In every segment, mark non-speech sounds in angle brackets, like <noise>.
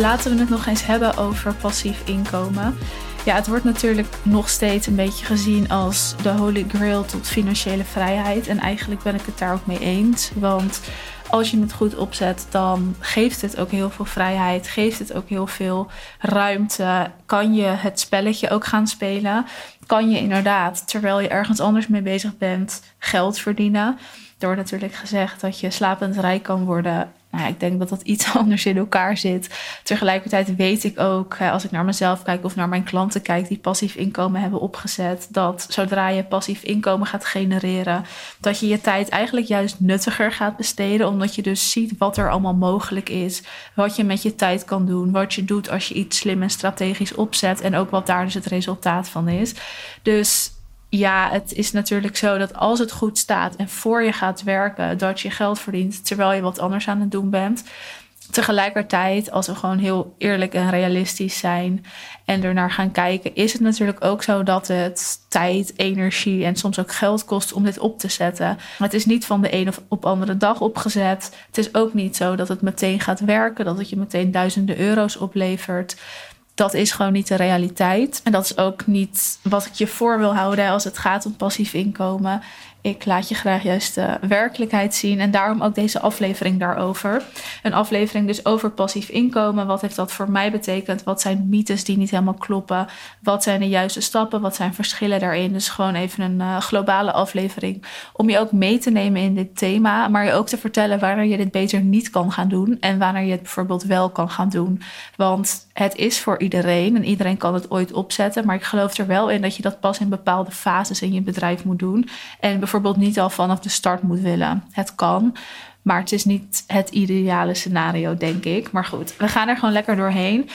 laten we het nog eens hebben over passief inkomen. Ja, het wordt natuurlijk nog steeds een beetje gezien als de holy grail tot financiële vrijheid. En eigenlijk ben ik het daar ook mee eens. Want als je het goed opzet, dan geeft het ook heel veel vrijheid, geeft het ook heel veel ruimte. Kan je het spelletje ook gaan spelen? Kan je inderdaad, terwijl je ergens anders mee bezig bent, geld verdienen? Er wordt natuurlijk gezegd dat je slapend rijk kan worden nou, ik denk dat dat iets <laughs> anders in elkaar zit. Tegelijkertijd weet ik ook, als ik naar mezelf kijk of naar mijn klanten kijk die passief inkomen hebben opgezet, dat zodra je passief inkomen gaat genereren, dat je je tijd eigenlijk juist nuttiger gaat besteden, omdat je dus ziet wat er allemaal mogelijk is, wat je met je tijd kan doen, wat je doet als je iets slim en strategisch opzet en ook wat daar dus het resultaat van is. Dus ja, het is natuurlijk zo dat als het goed staat en voor je gaat werken, dat je geld verdient terwijl je wat anders aan het doen bent. Tegelijkertijd, als we gewoon heel eerlijk en realistisch zijn en ernaar gaan kijken, is het natuurlijk ook zo dat het tijd, energie en soms ook geld kost om dit op te zetten. Het is niet van de een of op andere dag opgezet. Het is ook niet zo dat het meteen gaat werken, dat het je meteen duizenden euro's oplevert dat is gewoon niet de realiteit. En dat is ook niet wat ik je voor wil houden als het gaat om passief inkomen. Ik laat je graag juist de werkelijkheid zien en daarom ook deze aflevering daarover. Een aflevering dus over passief inkomen. Wat heeft dat voor mij betekend? Wat zijn mythes die niet helemaal kloppen? Wat zijn de juiste stappen? Wat zijn verschillen daarin? Dus gewoon even een uh, globale aflevering om je ook mee te nemen in dit thema, maar je ook te vertellen wanneer je dit beter niet kan gaan doen en wanneer je het bijvoorbeeld wel kan gaan doen. Want het is voor iedereen en iedereen kan het ooit opzetten, maar ik geloof er wel in dat je dat pas in bepaalde fases in je bedrijf moet doen. En bijvoorbeeld niet al vanaf de start moet willen. Het kan, maar het is niet het ideale scenario, denk ik. Maar goed, we gaan er gewoon lekker doorheen.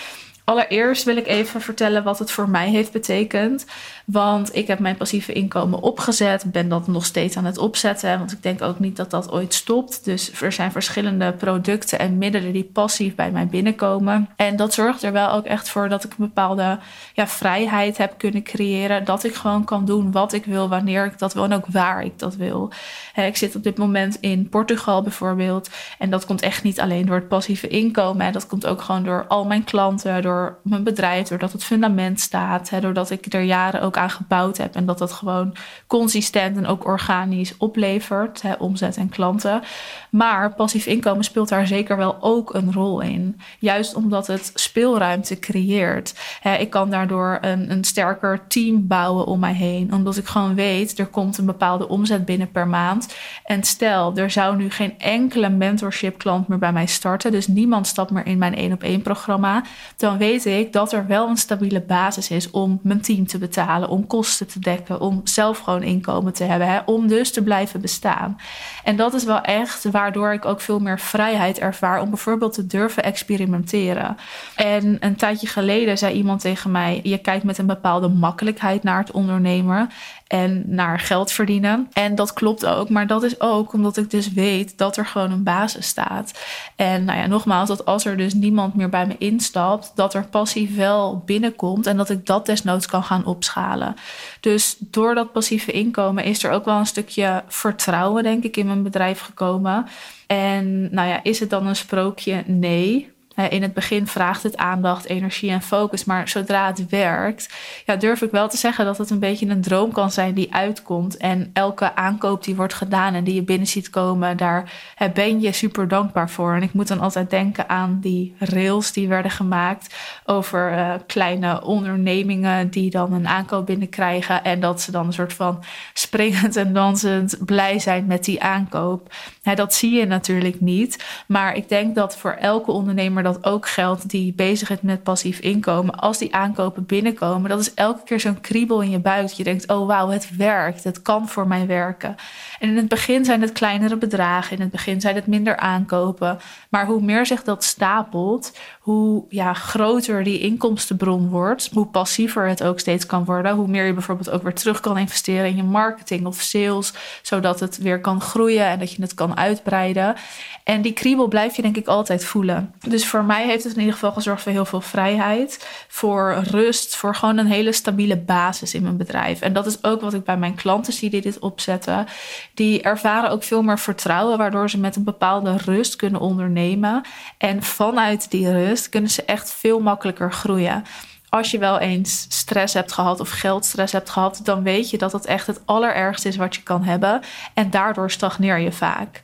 Allereerst wil ik even vertellen wat het voor mij heeft betekend. Want ik heb mijn passieve inkomen opgezet, ben dat nog steeds aan het opzetten. Want ik denk ook niet dat dat ooit stopt. Dus er zijn verschillende producten en middelen die passief bij mij binnenkomen. En dat zorgt er wel ook echt voor dat ik een bepaalde ja, vrijheid heb kunnen creëren. Dat ik gewoon kan doen wat ik wil, wanneer ik dat wil en ook waar ik dat wil. Ik zit op dit moment in Portugal bijvoorbeeld. En dat komt echt niet alleen door het passieve inkomen. Dat komt ook gewoon door al mijn klanten, door mijn bedrijf, doordat het fundament staat. Doordat ik er jaren ook aan gebouwd heb. En dat dat gewoon consistent en ook organisch oplevert, hè, omzet en klanten. Maar passief inkomen speelt daar zeker wel ook een rol in. Juist omdat het speelruimte creëert. Hè, ik kan daardoor een, een sterker team bouwen om mij heen. Omdat ik gewoon weet, er komt een bepaalde omzet binnen per maand. En stel, er zou nu geen enkele mentorship klant meer bij mij starten. Dus niemand stapt meer in mijn één op één programma. Dan weet ik dat er wel een stabiele basis is om mijn team te betalen om kosten te dekken, om zelf gewoon inkomen te hebben, hè, om dus te blijven bestaan. En dat is wel echt waardoor ik ook veel meer vrijheid ervaar om bijvoorbeeld te durven experimenteren. En een tijdje geleden zei iemand tegen mij: Je kijkt met een bepaalde makkelijkheid naar het ondernemen en naar geld verdienen. En dat klopt ook, maar dat is ook omdat ik dus weet dat er gewoon een basis staat. En nou ja, nogmaals, dat als er dus niemand meer bij me instapt, dat er passief wel binnenkomt en dat ik dat desnoods kan gaan opschalen. Dus door dat passieve inkomen is er ook wel een stukje vertrouwen, denk ik, in mijn bedrijf gekomen. En nou ja, is het dan een sprookje? Nee. In het begin vraagt het aandacht, energie en focus. Maar zodra het werkt, ja, durf ik wel te zeggen dat het een beetje een droom kan zijn die uitkomt. En elke aankoop die wordt gedaan en die je binnen ziet komen, daar ben je super dankbaar voor. En ik moet dan altijd denken aan die rails die werden gemaakt over uh, kleine ondernemingen die dan een aankoop binnenkrijgen. En dat ze dan een soort van springend en dansend blij zijn met die aankoop. dat zie je natuurlijk niet. Maar ik denk dat voor elke ondernemer dat ook geldt die bezig is met passief inkomen. Als die aankopen binnenkomen, dat is elke keer zo'n kriebel in je buik. Je denkt, oh wauw, het werkt. Het kan voor mij werken. En in het begin zijn het kleinere bedragen. In het begin zijn het minder aankopen. Maar hoe meer zich dat stapelt, hoe ja, groter die inkomstenbron wordt. Hoe passiever het ook steeds kan worden. Hoe meer je bijvoorbeeld ook weer terug kan investeren in je marketing of sales. Zodat het weer kan groeien en dat je het kan uitbreiden. En die kriebel blijf je denk ik altijd voelen. Dus voor mij heeft het in ieder geval gezorgd voor heel veel vrijheid, voor rust, voor gewoon een hele stabiele basis in mijn bedrijf. En dat is ook wat ik bij mijn klanten zie die dit opzetten. Die ervaren ook veel meer vertrouwen, waardoor ze met een bepaalde rust kunnen ondernemen. En vanuit die rust kunnen ze echt veel makkelijker groeien als je wel eens stress hebt gehad of geldstress hebt gehad, dan weet je dat het echt het allerergste is wat je kan hebben. En daardoor stagneer je vaak.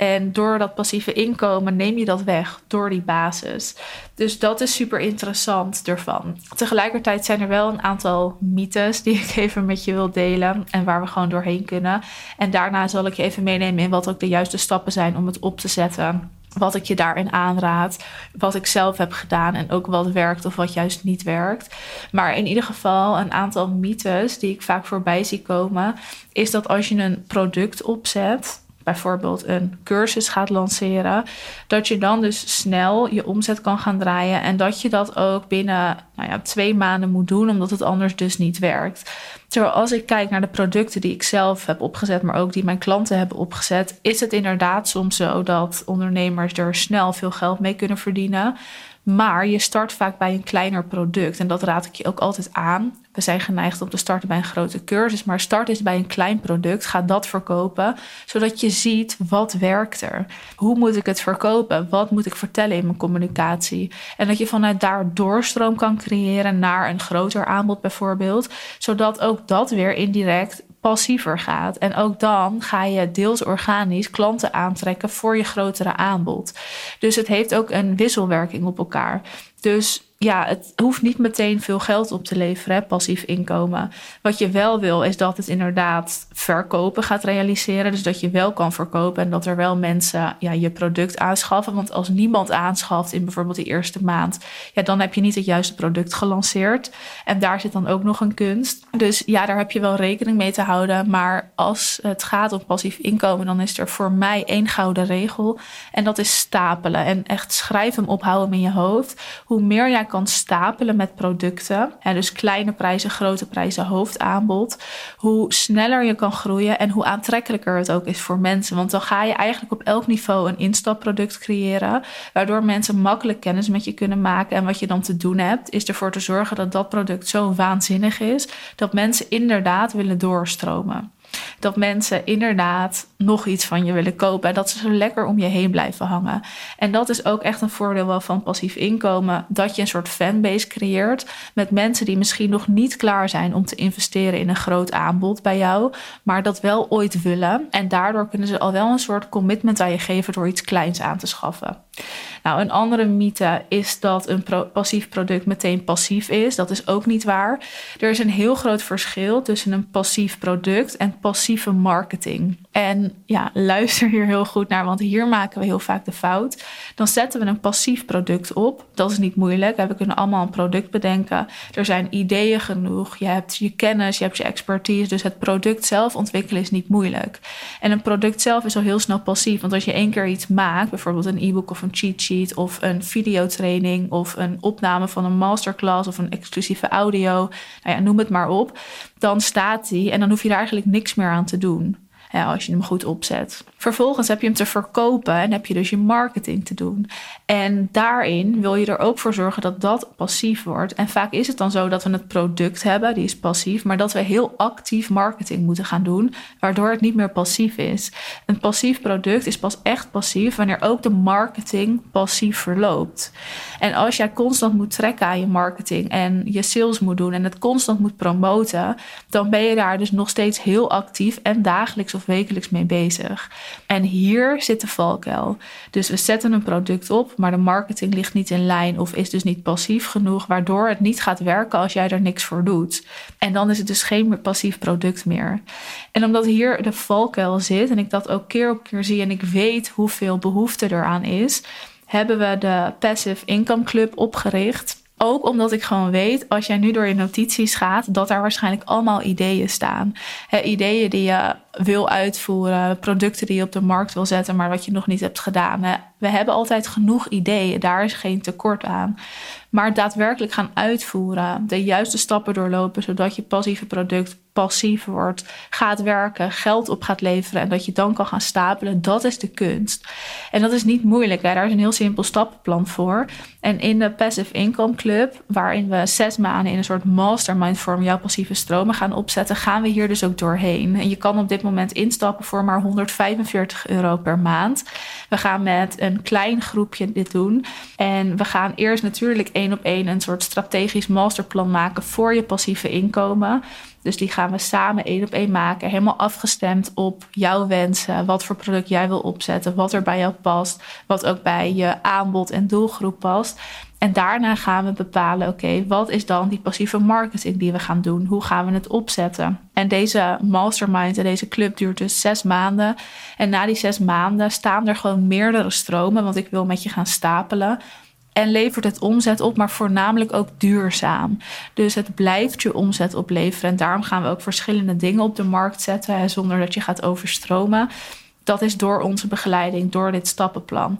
En door dat passieve inkomen neem je dat weg door die basis. Dus dat is super interessant ervan. Tegelijkertijd zijn er wel een aantal mythes die ik even met je wil delen en waar we gewoon doorheen kunnen. En daarna zal ik je even meenemen in wat ook de juiste stappen zijn om het op te zetten wat ik je daarin aanraad, wat ik zelf heb gedaan en ook wat werkt of wat juist niet werkt. Maar in ieder geval een aantal mythes die ik vaak voorbij zie komen, is dat als je een product opzet, bijvoorbeeld een cursus gaat lanceren, dat je dan dus snel je omzet kan gaan draaien en dat je dat ook binnen nou ja, twee maanden moet doen, omdat het anders dus niet werkt. Terwijl als ik kijk naar de producten die ik zelf heb opgezet, maar ook die mijn klanten hebben opgezet, is het inderdaad soms zo dat ondernemers er snel veel geld mee kunnen verdienen. Maar je start vaak bij een kleiner product. En dat raad ik je ook altijd aan. We zijn geneigd om te starten bij een grote cursus. Maar start eens bij een klein product. Ga dat verkopen. Zodat je ziet wat werkt er. Hoe moet ik het verkopen? Wat moet ik vertellen in mijn communicatie? En dat je vanuit daar doorstroom kan creëren naar een groter aanbod bijvoorbeeld. Zodat ook dat weer indirect passiever gaat. En ook dan ga je deels organisch klanten aantrekken voor je grotere aanbod. Dus het heeft ook een wisselwerking op elkaar. Dus ja, het hoeft niet meteen veel geld op te leveren, passief inkomen. Wat je wel wil, is dat het inderdaad verkopen gaat realiseren. Dus dat je wel kan verkopen en dat er wel mensen ja, je product aanschaffen. Want als niemand aanschaft in bijvoorbeeld de eerste maand, ja, dan heb je niet het juiste product gelanceerd. En daar zit dan ook nog een kunst. Dus ja, daar heb je wel rekening mee te houden. Maar als het gaat om passief inkomen, dan is er voor mij één gouden regel. En dat is stapelen. En echt schrijf hem ophouden in je hoofd. Hoe meer jij kan stapelen met producten, en dus kleine prijzen, grote prijzen, hoofdaanbod, hoe sneller je kan groeien en hoe aantrekkelijker het ook is voor mensen. Want dan ga je eigenlijk op elk niveau een instapproduct creëren, waardoor mensen makkelijk kennis met je kunnen maken. En wat je dan te doen hebt, is ervoor te zorgen dat dat product zo waanzinnig is dat mensen inderdaad willen doorstromen. Dat mensen inderdaad nog iets van je willen kopen. En dat ze zo lekker om je heen blijven hangen. En dat is ook echt een voordeel wel van passief inkomen. Dat je een soort fanbase creëert met mensen die misschien nog niet klaar zijn om te investeren in een groot aanbod bij jou. Maar dat wel ooit willen. En daardoor kunnen ze al wel een soort commitment aan je geven door iets kleins aan te schaffen. Nou, een andere mythe is dat een passief product meteen passief is. Dat is ook niet waar. Er is een heel groot verschil tussen een passief product en passieve marketing. En ja, luister hier heel goed naar, want hier maken we heel vaak de fout. Dan zetten we een passief product op. Dat is niet moeilijk. We kunnen allemaal een product bedenken. Er zijn ideeën genoeg. Je hebt je kennis, je hebt je expertise. Dus het product zelf ontwikkelen is niet moeilijk. En een product zelf is al heel snel passief. Want als je één keer iets maakt, bijvoorbeeld een e-book of een cheat sheet of een videotraining of een opname van een masterclass of een exclusieve audio, nou ja, noem het maar op, dan staat die en dan hoef je daar eigenlijk niks meer aan te doen als je hem goed opzet. Vervolgens heb je hem te verkopen en heb je dus je marketing te doen. En daarin wil je er ook voor zorgen dat dat passief wordt. En vaak is het dan zo dat we het product hebben, die is passief, maar dat we heel actief marketing moeten gaan doen, waardoor het niet meer passief is. Een passief product is pas echt passief wanneer ook de marketing passief verloopt. En als jij constant moet trekken aan je marketing en je sales moet doen en het constant moet promoten, dan ben je daar dus nog steeds heel actief en dagelijks wekelijks mee bezig. En hier zit de valkuil. Dus we zetten een product op, maar de marketing ligt niet in lijn of is dus niet passief genoeg, waardoor het niet gaat werken als jij er niks voor doet. En dan is het dus geen passief product meer. En omdat hier de valkuil zit en ik dat ook keer op keer zie en ik weet hoeveel behoefte eraan is, hebben we de Passive Income Club opgericht. Ook omdat ik gewoon weet, als jij nu door je notities gaat, dat daar waarschijnlijk allemaal ideeën staan. ideeën die je wil uitvoeren, producten die je op de markt wil zetten, maar wat je nog niet hebt gedaan. We hebben altijd genoeg ideeën, daar is geen tekort aan. Maar daadwerkelijk gaan uitvoeren, de juiste stappen doorlopen, zodat je passieve product passief wordt, gaat werken, geld op gaat leveren en dat je dan kan gaan stapelen, dat is de kunst. En dat is niet moeilijk, daar is een heel simpel stappenplan voor. En in de Passive Income Club, waarin we zes maanden in een soort mastermind vorm jouw passieve stromen gaan opzetten, gaan we hier dus ook doorheen. En je kan op dit moment instappen voor maar 145 euro per maand. We gaan met een klein groepje dit doen. En we gaan eerst natuurlijk één op één een soort strategisch masterplan maken voor je passieve inkomen. Dus die gaan we samen één op één maken. Helemaal afgestemd op jouw wensen. Wat voor product jij wil opzetten. Wat er bij jou past. Wat ook bij je aanbod en doelgroep past. En daarna gaan we bepalen, oké, wat is dan die passieve marketing die we gaan doen? Hoe gaan we het opzetten? En deze mastermind en deze club duurt dus zes maanden. En na die zes maanden staan er gewoon meerdere stromen, want ik wil met je gaan stapelen. En levert het omzet op, maar voornamelijk ook duurzaam. Dus het blijft je omzet opleveren. En daarom gaan we ook verschillende dingen op de markt zetten, zonder dat je gaat overstromen. Dat is door onze begeleiding, door dit stappenplan.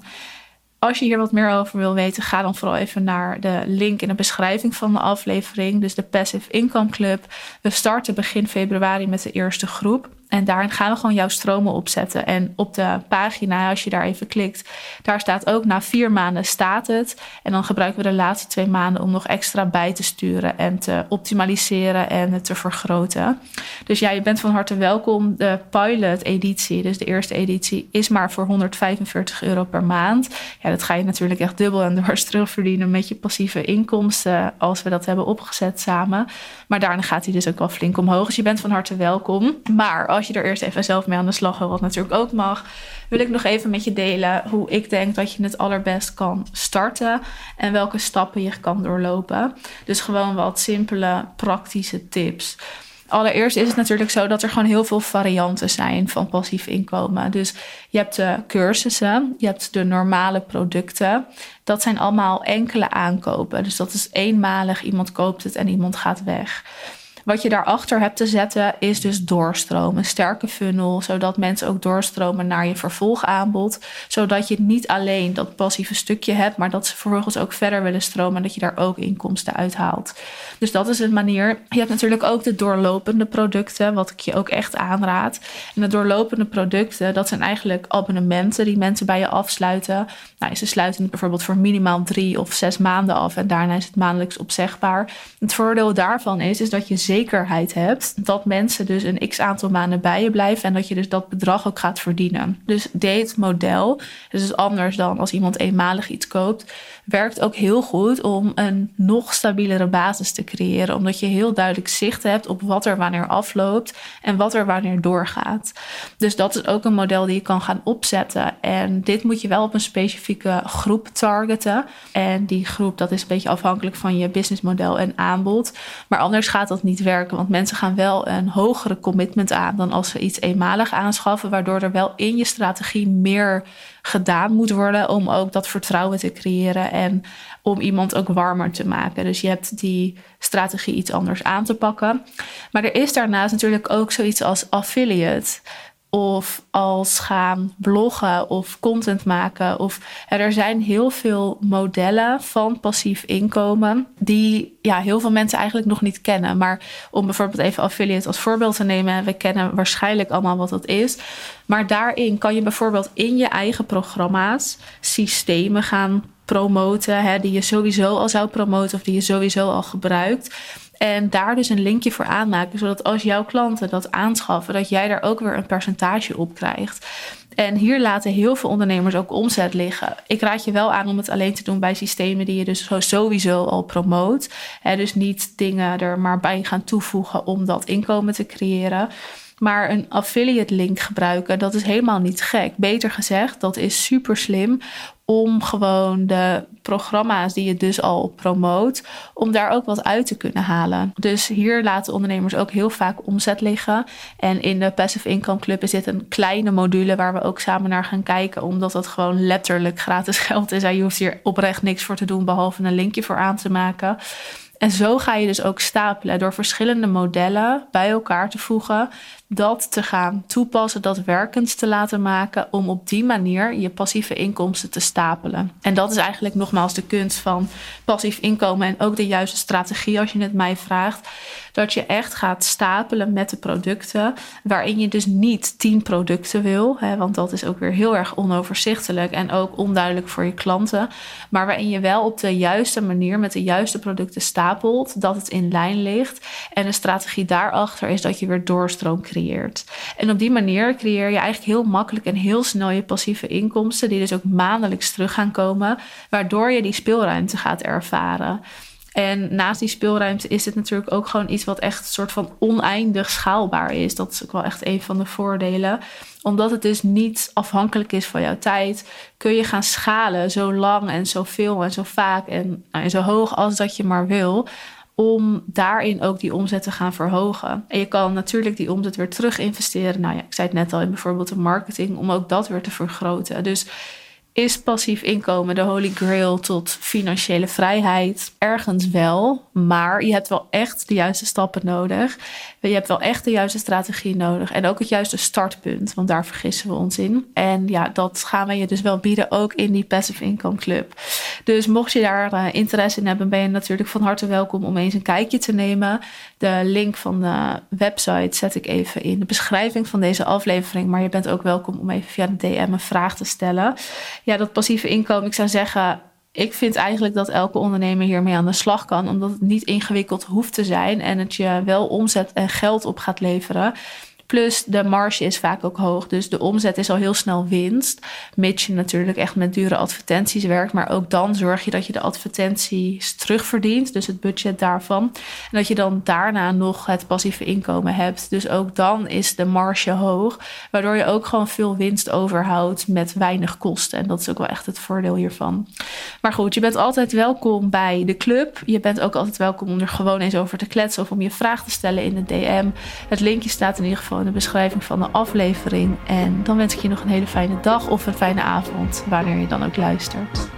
Als je hier wat meer over wil weten, ga dan vooral even naar de link in de beschrijving van de aflevering. Dus de Passive Income Club. We starten begin februari met de eerste groep. En daarin gaan we gewoon jouw stromen opzetten. En op de pagina, als je daar even klikt, daar staat ook na vier maanden staat het. En dan gebruiken we de laatste twee maanden om nog extra bij te sturen en te optimaliseren en te vergroten. Dus ja, je bent van harte welkom. De pilot editie, dus de eerste editie, is maar voor 145 euro per maand. Ja, dat ga je natuurlijk echt dubbel en dwars <laughs> terugverdienen met je passieve inkomsten als we dat hebben opgezet samen. Maar daarna gaat hij dus ook wel flink omhoog. Dus je bent van harte welkom. Maar als je er eerst even zelf mee aan de slag wil, wat natuurlijk ook mag, wil ik nog even met je delen hoe ik denk dat je het allerbest kan starten en welke stappen je kan doorlopen. Dus gewoon wat simpele, praktische tips. Allereerst is het natuurlijk zo dat er gewoon heel veel varianten zijn van passief inkomen. Dus je hebt de cursussen, je hebt de normale producten. Dat zijn allemaal enkele aankopen. Dus dat is eenmalig, iemand koopt het en iemand gaat weg. Wat je daarachter hebt te zetten is dus doorstromen. Een sterke funnel, zodat mensen ook doorstromen naar je vervolgaanbod. Zodat je niet alleen dat passieve stukje hebt, maar dat ze vervolgens ook verder willen stromen en dat je daar ook inkomsten uithaalt. Dus dat is een manier. Je hebt natuurlijk ook de doorlopende producten, wat ik je ook echt aanraad. En de doorlopende producten, dat zijn eigenlijk abonnementen die mensen bij je afsluiten. Nou, ze sluiten bijvoorbeeld voor minimaal drie of zes maanden af en daarna is het maandelijks opzegbaar. Het voordeel daarvan is, is dat je zekerheid hebt dat mensen dus een x aantal maanden bij je blijven en dat je dus dat bedrag ook gaat verdienen. Dus dit model, dus anders dan als iemand eenmalig iets koopt, werkt ook heel goed om een nog stabielere basis te creëren, omdat je heel duidelijk zicht hebt op wat er wanneer afloopt en wat er wanneer doorgaat. Dus dat is ook een model die je kan gaan opzetten. En dit moet je wel op een specifieke groep targeten. En die groep, dat is een beetje afhankelijk van je businessmodel en aanbod. Maar anders gaat dat niet werken, want mensen gaan wel een hogere commitment aan dan als ze iets eenmalig aanschaffen, waardoor er wel in je strategie meer gedaan moet worden om ook dat vertrouwen te creëren en om iemand ook warmer te maken. Dus je hebt die strategie iets anders aan te pakken. Maar er is daarnaast natuurlijk ook zoiets als affiliate of als gaan bloggen of content maken. Of er zijn heel veel modellen van passief inkomen die ja, heel veel mensen eigenlijk nog niet kennen. Maar om bijvoorbeeld even affiliate als voorbeeld te nemen, we kennen waarschijnlijk allemaal wat dat is. Maar daarin kan je bijvoorbeeld in je eigen programma's systemen gaan promoten, hè, die je sowieso al zou promoten of die je sowieso al gebruikt. En daar dus een linkje voor aanmaken, zodat als jouw klanten dat aanschaffen, dat jij daar ook weer een percentage op krijgt. En hier laten heel veel ondernemers ook omzet liggen. Ik raad je wel aan om het alleen te doen bij systemen die je dus sowieso al promoot. dus niet dingen er maar bij gaan toevoegen om dat inkomen te creëren. Maar een affiliate link gebruiken, dat is helemaal niet gek. Beter gezegd, dat is super slim om gewoon de programma's die je dus al promoot, om daar ook wat uit te kunnen halen. Dus hier laten ondernemers ook heel vaak omzet liggen. En in de Passive Income Club is dit een kleine module waar we ook samen naar gaan kijken, omdat het gewoon letterlijk gratis geld is. En je hoeft hier oprecht niks voor te doen behalve een linkje voor aan te maken. En zo ga je dus ook stapelen door verschillende modellen bij elkaar te voegen dat te gaan toepassen, dat werkend te laten maken, om op die manier je passieve inkomsten te stapelen. En dat is eigenlijk nogmaals de kunst van passief inkomen en ook de juiste strategie als je het mij vraagt. Dat je echt gaat stapelen met de producten, waarin je dus niet tien producten wil, hè, want dat is ook weer heel erg onoverzichtelijk en ook onduidelijk voor je klanten. Maar waarin je wel op de juiste manier met de juiste producten stapelt, dat het in lijn ligt. En de strategie daarachter is dat je weer doorstroom creëert en op die manier creëer je eigenlijk heel makkelijk en heel snel je passieve inkomsten, die dus ook maandelijks terug gaan komen, waardoor je die speelruimte gaat ervaren. En naast die speelruimte is het natuurlijk ook gewoon iets wat echt een soort van oneindig schaalbaar is. Dat is ook wel echt een van de voordelen. Omdat het dus niet afhankelijk is van jouw tijd, kun je gaan schalen zo lang en zo veel en zo vaak en, nou, en zo hoog als dat je maar wil om daarin ook die omzet te gaan verhogen. En je kan natuurlijk die omzet weer terug investeren. Nou ja, ik zei het net al in bijvoorbeeld de marketing, om ook dat weer te vergroten. Dus is passief inkomen de holy grail tot financiële vrijheid? Ergens wel, maar je hebt wel echt de juiste stappen nodig. Je hebt wel echt de juiste strategie nodig en ook het juiste startpunt, want daar vergissen we ons in. En ja, dat gaan we je dus wel bieden ook in die Passive Income Club. Dus mocht je daar uh, interesse in hebben, ben je natuurlijk van harte welkom om eens een kijkje te nemen. De link van de website zet ik even in de beschrijving van deze aflevering, maar je bent ook welkom om even via de DM een vraag te stellen. Ja, dat passieve inkomen, ik zou zeggen, ik vind eigenlijk dat elke ondernemer hiermee aan de slag kan, omdat het niet ingewikkeld hoeft te zijn en het je wel omzet en geld op gaat leveren. Plus de marge is vaak ook hoog. Dus de omzet is al heel snel winst. Mits je natuurlijk echt met dure advertenties werkt. Maar ook dan zorg je dat je de advertenties terugverdient. Dus het budget daarvan. En dat je dan daarna nog het passieve inkomen hebt. Dus ook dan is de marge hoog. Waardoor je ook gewoon veel winst overhoudt met weinig kosten. En dat is ook wel echt het voordeel hiervan. Maar goed, je bent altijd welkom bij de club. Je bent ook altijd welkom om er gewoon eens over te kletsen. Of om je vraag te stellen in de DM. Het linkje staat in ieder geval de beschrijving van de aflevering. En dan wens ik je nog een hele fijne dag of een fijne avond, wanneer je dan ook luistert.